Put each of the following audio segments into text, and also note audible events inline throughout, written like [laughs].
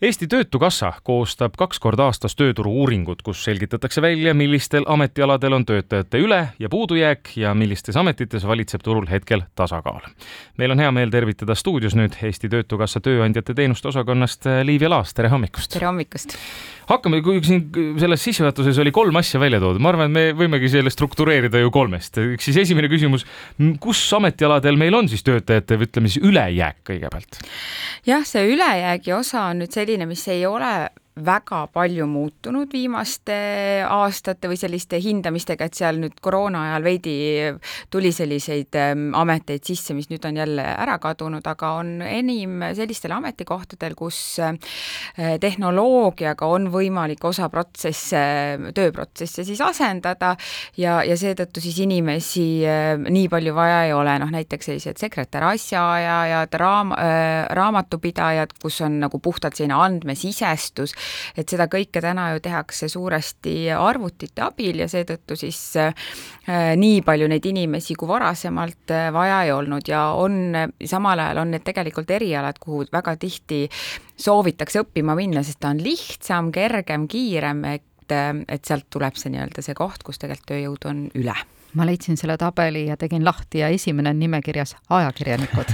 Eesti Töötukassa koostab kaks korda aastas tööturu-uuringut, kus selgitatakse välja, millistel ametialadel on töötajate üle- ja puudujääk ja millistes ametites valitseb turul hetkel tasakaal. meil on hea meel tervitada stuudios nüüd Eesti Töötukassa tööandjate teenuste osakonnast Liivia Laas, tere hommikust! tere hommikust! hakkame, kui siin selles sissejuhatuses oli kolm asja välja toodud, ma arvan, et me võimegi selle struktureerida ju kolmest. üks siis esimene küsimus, kus ametialadel meil on siis töötajate, ütleme siis ülejääk kõigepealt? jah, see ülejäägi osa on nüüd selline, mis ei ole väga palju muutunud viimaste aastate või selliste hindamistega, et seal nüüd koroona ajal veidi tuli selliseid ähm, ameteid sisse, mis nüüd on jälle ära kadunud, aga on enim sellistel ametikohtadel, kus äh, tehnoloogiaga on võimalik osa protsesse, tööprotsesse siis asendada ja, ja seetõttu siis inimesi äh, nii palju vaja ei ole, noh näiteks sellised sekretär, asjaajajad, raam-, äh, raamatupidajad, kus on nagu puhtalt selline andmesisestus, et seda kõike täna ju tehakse suuresti arvutite abil ja seetõttu siis äh, nii palju neid inimesi kui varasemalt äh, vaja ei olnud. Ja on, samal ajal on need tegelikult erialad, kuhu väga tihti soovitakse õppima minna, sest ta on lihtsam, kergem, kiirem, et, äh, et sealt tuleb see nii-öelda see koht, kus tegelikult tööjõudu on üle ma leidsin selle tabeli ja tegin lahti ja esimene on nimekirjas ajakirjanikud.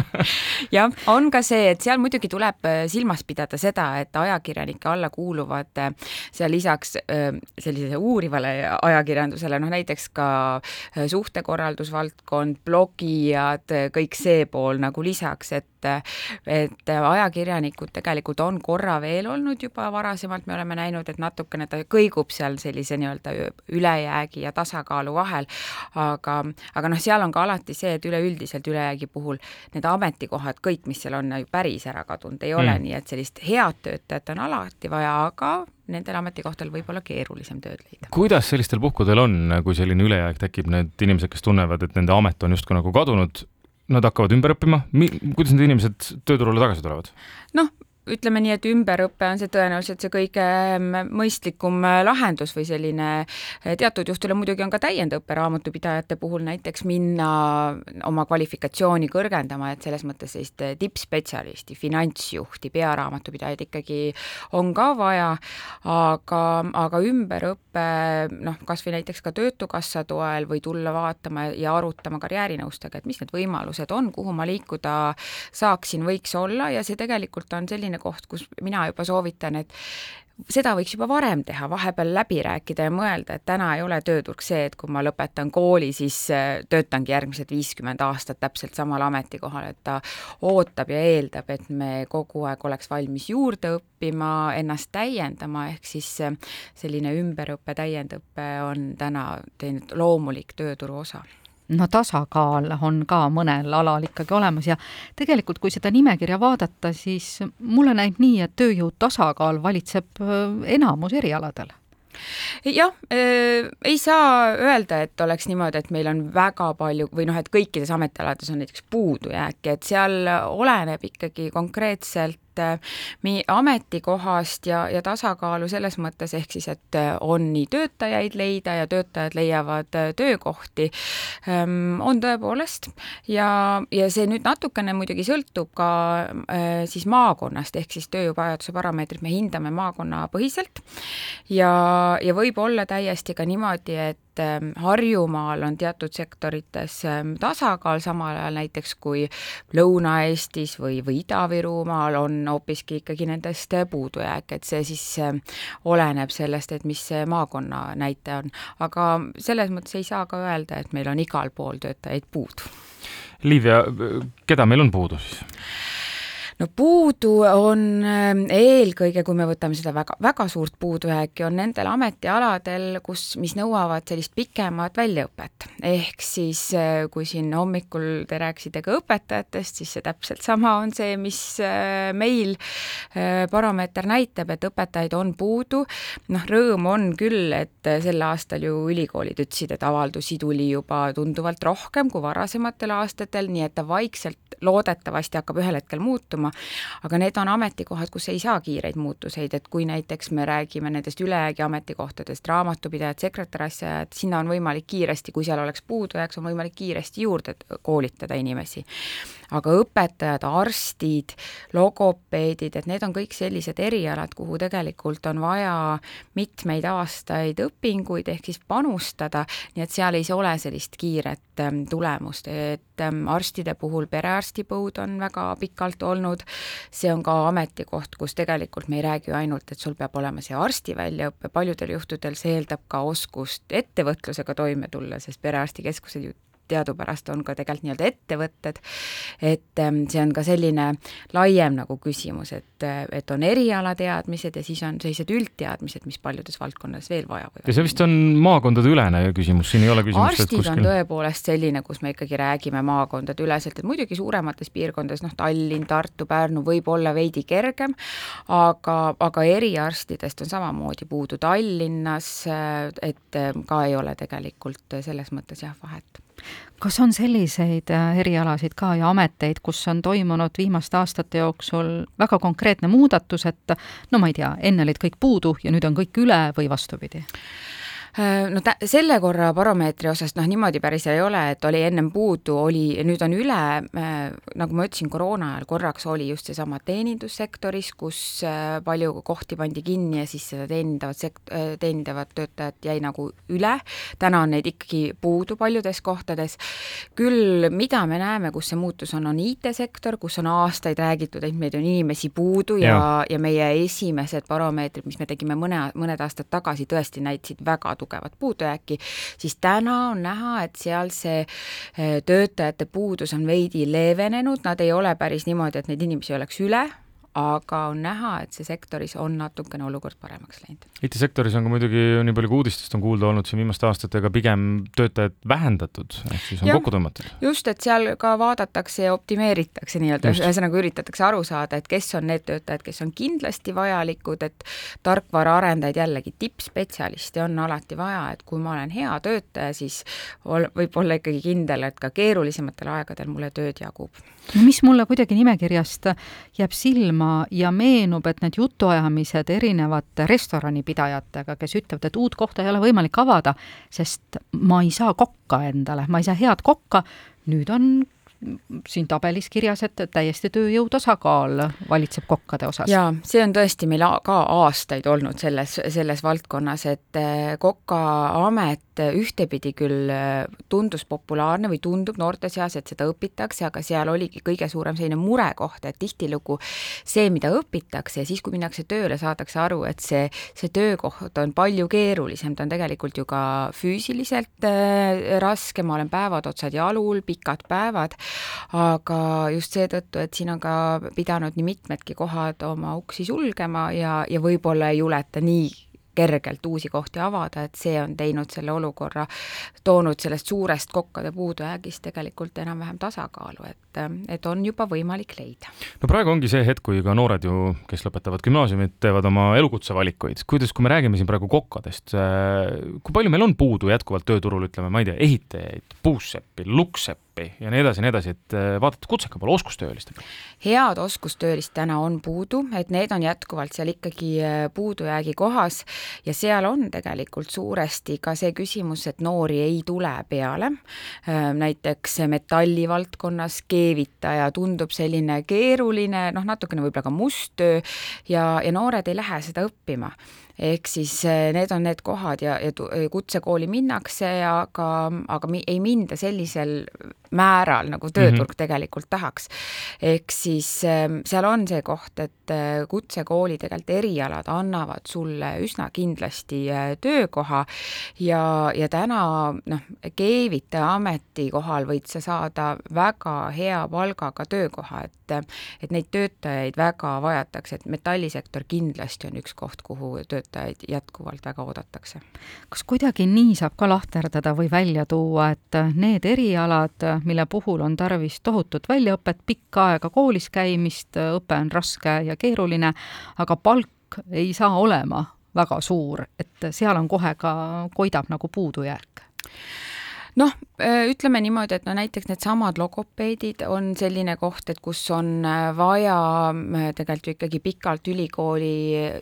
[laughs] Jah, on ka see, et seal muidugi tuleb äh, silmas pidada seda, et ajakirjanike alla kuuluvad äh, seal lisaks äh, sellisele uurivale ajakirjandusele, noh näiteks ka suhtekorraldusvaldkond, blogijad, kõik see pool nagu lisaks, et et ajakirjanikud tegelikult on korra veel olnud juba varasemalt, me oleme näinud, et natukene ta kõigub seal sellise nii-öelda ülejäägi ja tasakaalu vahel, aga, aga noh, seal on ka alati see, et üleüldiselt ülejäägi puhul need ametikohad, kõik, mis seal on, päris ära kadunud ei ole mm., nii et sellist head töötajat on alati vaja, aga nendel ametikohtadel võib olla keerulisem tööd leida. kuidas sellistel puhkudel on, kui selline ülejääk tekib, need inimesed, kes tunnevad, et nende amet on justkui nagu kadunud, nad hakkavad ümber õppima, kuidas need inimesed tööturule tagasi tulevad? noh, ütleme nii, et ümberõpe on see tõenäoliselt see kõige mm, mõistlikum äh, lahendus või selline, äh, teatud juhtudel muidugi on ka täiendõpe raamatupidajate puhul näiteks minna oma kvalifikatsiooni kõrgendama, et selles mõttes sellist äh, tippspetsialisti, finantsjuhti, pearaamatupidajaid ikkagi on ka vaja, aga, aga ümberõpe noh, kas või näiteks ka Töötukassa toel või tulla vaatama ja arutama karjäärinõustega, et mis need võimalused on, kuhu ma liikuda saaksin, võiks olla ja see tegelikult on selline selline koht, kus mina juba soovitan, et seda võiks juba varem teha, vahepeal läbi rääkida ja mõelda, et täna ei ole tööturg see, et kui ma lõpetan kooli, siis äh, töötangi järgmised viiskümmend aastat täpselt samal ametikohal, et ta ootab ja eeldab, et me kogu aeg oleks valmis juurde õppima, ennast täiendama, ehk siis äh, selline ümberõpe, täiendõpe on täna teinud loomulik tööturu osa no tasakaal on ka mõnel alal ikkagi olemas ja tegelikult, kui seda nimekirja vaadata, siis mulle näib nii, et tööjõu tasakaal valitseb enamus erialadel jah äh,, ei saa öelda, et oleks niimoodi, et meil on väga palju või noh, et kõikides ametialades on näiteks puudujääki, et seal oleneb ikkagi konkreetselt äh, ametikohast ja, ja tasakaalu selles mõttes, ehk siis, et äh, on nii töötajaid leida ja töötajad leiavad äh, töökohti, ähm, on tõepoolest. Ja, ja see nüüd natukene muidugi sõltub ka siis maakonnast, ehk siis tööjõuvajaduse parameetrit me hindame maakonnapõhiselt. Ja, ja võib olla täiesti ka niimoodi, et et ähm, Harjumaal on teatud sektorites ähm, tasakaal, samal ajal näiteks kui Lõuna-Eestis või, või Ida-Virumaal on hoopiski ikkagi nendest puudujääk, et see siis ähm, oleneb sellest, et mis see maakonna näitaja on. aga selles mõttes ei saa ka öelda, et meil on igal pool töötajaid puudu. Liivia, keda meil on puudu siis? No puudu on ähm, eelkõige, kui me võtame seda väga, väga suurt puudujääki, on nendel ametialadel, kus, mis nõuavad sellist pikemat väljaõpet. ehk siis äh, kui siin hommikul te rääkisite ka õpetajatest, siis see täpselt sama on see, mis äh, meil äh, parameeter näitab, et õpetajaid on puudu. noh, rõõm on küll, et sel aastal ju ülikoolid ütlesid, et avaldusi tuli juba tunduvalt rohkem kui varasematel aastatel, nii et ta vaikselt loodetavasti hakkab ühel hetkel muutuma, aga need on ametikohad, kus ei saa kiireid muutuseid, et kui näiteks me räägime nendest ülejäägi ametikohtadest, raamatupidajad, sekretärasjad, sinna on võimalik kiiresti, kui seal oleks puudujääks, on võimalik kiiresti juurde koolitada inimesi. Aga õpetajad, arstid, logopeedid, et need on kõik sellised erialad, kuhu tegelikult on vaja mitmeid aastaid õpinguid, ehk siis panustada, nii et seal ei ole sellist kiiret ähm, tulemust, et ähm, arstide puhul perearstipõud on väga pikalt olnud, see on ka ametikoht, kus tegelikult me ei räägi ainult, et sul peab olema see arsti väljaõpe, paljudel juhtudel see eeldab ka oskust ettevõtlusega toime tulla, sest perearstikeskused ju teadupärast on ka tegelikult nii-öelda ettevõtted, et ähm, see on ka selline laiem nagu küsimus, et, et on erialateadmised ja siis on sellised üldteadmised, mis paljudes valdkondades veel vaja võivad. ja see vist on maakondadeülene küsimus, siin ei ole küsimust, arstid kuskil... on tõepoolest selline, kus me ikkagi räägime maakondade üleselt, et muidugi suuremates piirkondades, noh, Tallinn, Tartu, Pärnu võib olla veidi kergem, aga, aga eriarstidest on samamoodi puudu Tallinnas, et ka ei ole tegelikult selles mõttes jah, vahet kas on selliseid äh, erialasid ka ja ameteid, kus on toimunud viimaste aastate jooksul väga konkreetne muudatus, et no ma ei tea, enne olid kõik puudu ja nüüd on kõik üle või vastupidi? Äh, no tä-, selle korra baromeetri osas noh, niimoodi päris ei ole, et oli ennem puudu, oli, nüüd on üle, äh, nagu ma ütlesin, koroona ajal korraks oli just seesama teenindussektoris, kus äh, palju kohti pandi kinni ja siis seda teenindavat sekt-, teenindavat töötajat jäi nagu üle, täna on neid ikkagi puudu paljudes kohtades, küll mida me näeme, kus see muutus on, on IT-sektor, kus on aastaid räägitud, et meid on inimesi puudu ja, ja, ja meie esimesed baromeetrid, mis me tegime mõne, mõned aastad tagasi, tõesti näitasid väga tugevat puudujääki, siis täna on näha, et seal see eh, töötajate puudus on veidi leevenenud, nad ei ole päris niimoodi, et neid inimesi oleks üle, aga on näha, et see sektoris on natukene olukord paremaks läinud. IT-sektoris on ka muidugi, nii palju kui uudistest on kuulda olnud siin viimaste aastatega, pigem töötajaid vähendatud, ehk siis on ja, kokku tõmmatud. just, et seal ka vaadatakse ja optimeeritakse nii-öelda, ühesõnaga üritatakse aru saada, et kes on need töötajad, kes on kindlasti vajalikud, et tarkvaraarendajaid jällegi, tippspetsialisti on alati vaja, et kui ma olen hea töötaja, siis ol, võib olla ikkagi kindel, et ka keerulisematel aegadel mulle tööd jagub no mis mulle kuidagi nimekirjast jääb silma ja meenub, et need jutuajamised erinevate restoranipidajatega, kes ütlevad, et uut kohta ei ole võimalik avada, sest ma ei saa kokka endale, ma ei saa head kokka, nüüd on siin tabelis kirjas, et täiesti tööjõu tasakaal valitseb kokkade osas. jaa, see on tõesti meil ka aastaid olnud selles, selles valdkonnas, et eh, Kokaamet ühtepidi küll eh, tundus populaarne või tundub noorte seas, et seda õpitakse, aga seal oligi kõige suurem selline murekoht, et tihtilugu see, mida õpitakse ja siis, kui minnakse tööle, saadakse aru, et see, see töökoht on palju keerulisem, ta on tegelikult ju ka füüsiliselt äh, raske, ma olen päevad otsad jalul, pikad päevad, aga just seetõttu, et siin on ka pidanud nii mitmedki kohad oma uksi sulgema ja, ja võib-olla ei juleta nii kergelt uusi kohti avada, et see on teinud selle olukorra, toonud sellest suurest kokkade puudujäägist tegelikult enam-vähem tasakaalu, et, et on juba võimalik leida. no praegu ongi see hetk, kui ka noored ju, kes lõpetavad gümnaasiumit, teevad oma elukutsevalikuid. kuidas, kui me räägime siin praegu kokkadest, kui palju meil on puudu jätkuvalt tööturul, ütleme, ma ei tea, ehitajaid, puusseppi, lukkseppi, ja nii edasi ja nii edasi, et vaadata kutseka poole oskustöölistega? head oskustöölist täna on puudu, et need on jätkuvalt seal ikkagi puudujäägi kohas ja seal on tegelikult suuresti ka see küsimus, et noori ei tule peale, näiteks metallivaldkonnas keevitaja tundub selline keeruline, noh, natukene võib-olla ka must töö ja, ja noored ei lähe seda õppima ehk siis need on need kohad ja, ja kutsekooli minnakse, aga, aga ei minda sellisel määral, nagu tööturg mm -hmm. tegelikult tahaks. ehk siis ähm, seal on see koht, et äh, kutsekooli tegelikult erialad annavad sulle üsna kindlasti äh, töökoha ja, ja täna noh, keevitaja ametikohal võid sa saada väga hea palgaga töökoha, et et neid töötajaid väga vajatakse, et metallisektor kindlasti on üks koht, kuhu töötajaid jätkuvalt väga oodatakse. kas kuidagi nii saab ka lahterdada või välja tuua, et need erialad, mille puhul on tarvis tohutut väljaõpet, pikka aega koolis käimist, õpe on raske ja keeruline, aga palk ei saa olema väga suur, et seal on kohe ka, koidab nagu puudujääk noh, äh, ütleme niimoodi, et no näiteks needsamad logopeedid on selline koht, et kus on äh, vaja äh, tegelikult ju ikkagi pikalt ülikooli,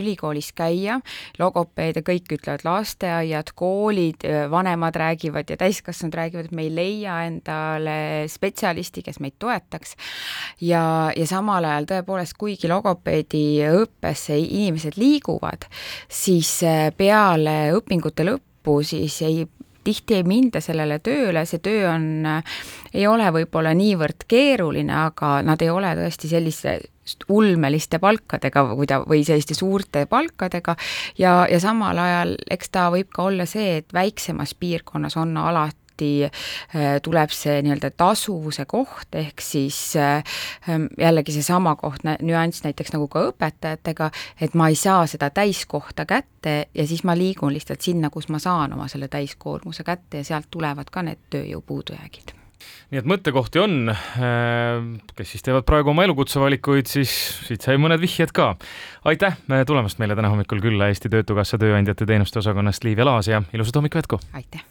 ülikoolis käia, logopeede kõik ütlevad, lasteaiad, koolid, vanemad räägivad ja täiskasvanud räägivad, et me ei leia endale spetsialisti, kes meid toetaks. ja, ja samal ajal tõepoolest, kuigi logopeedi õppesse inimesed liiguvad, siis peale õpingute lõppu siis ei tihti ei minda sellele tööle, see töö on, ei ole võib-olla niivõrd keeruline, aga nad ei ole tõesti selliste ulmeliste palkadega või ta, või selliste suurte palkadega. Ja, ja samal ajal eks ta võib ka olla see, et väiksemas piirkonnas on alati alati äh, tuleb see nii-öelda tasuvuse koht, ehk siis äh, ähm, jällegi seesama koht, nüanss näiteks nagu ka õpetajatega, et ma ei saa seda täiskohta kätte ja siis ma liigun lihtsalt sinna, kus ma saan oma selle täiskoormuse kätte ja sealt tulevad ka need tööjõu puudujäägid nii et mõttekohti on, äh, kes siis teevad praegu oma elukutsevalikuid, siis siit sai mõned vihjed ka. aitäh tulemast meile täna hommikul külla Eesti Töötukassa tööandjate teenuste osakonnast, Liivia Laas ja ilusat hommikut jätku! aitäh!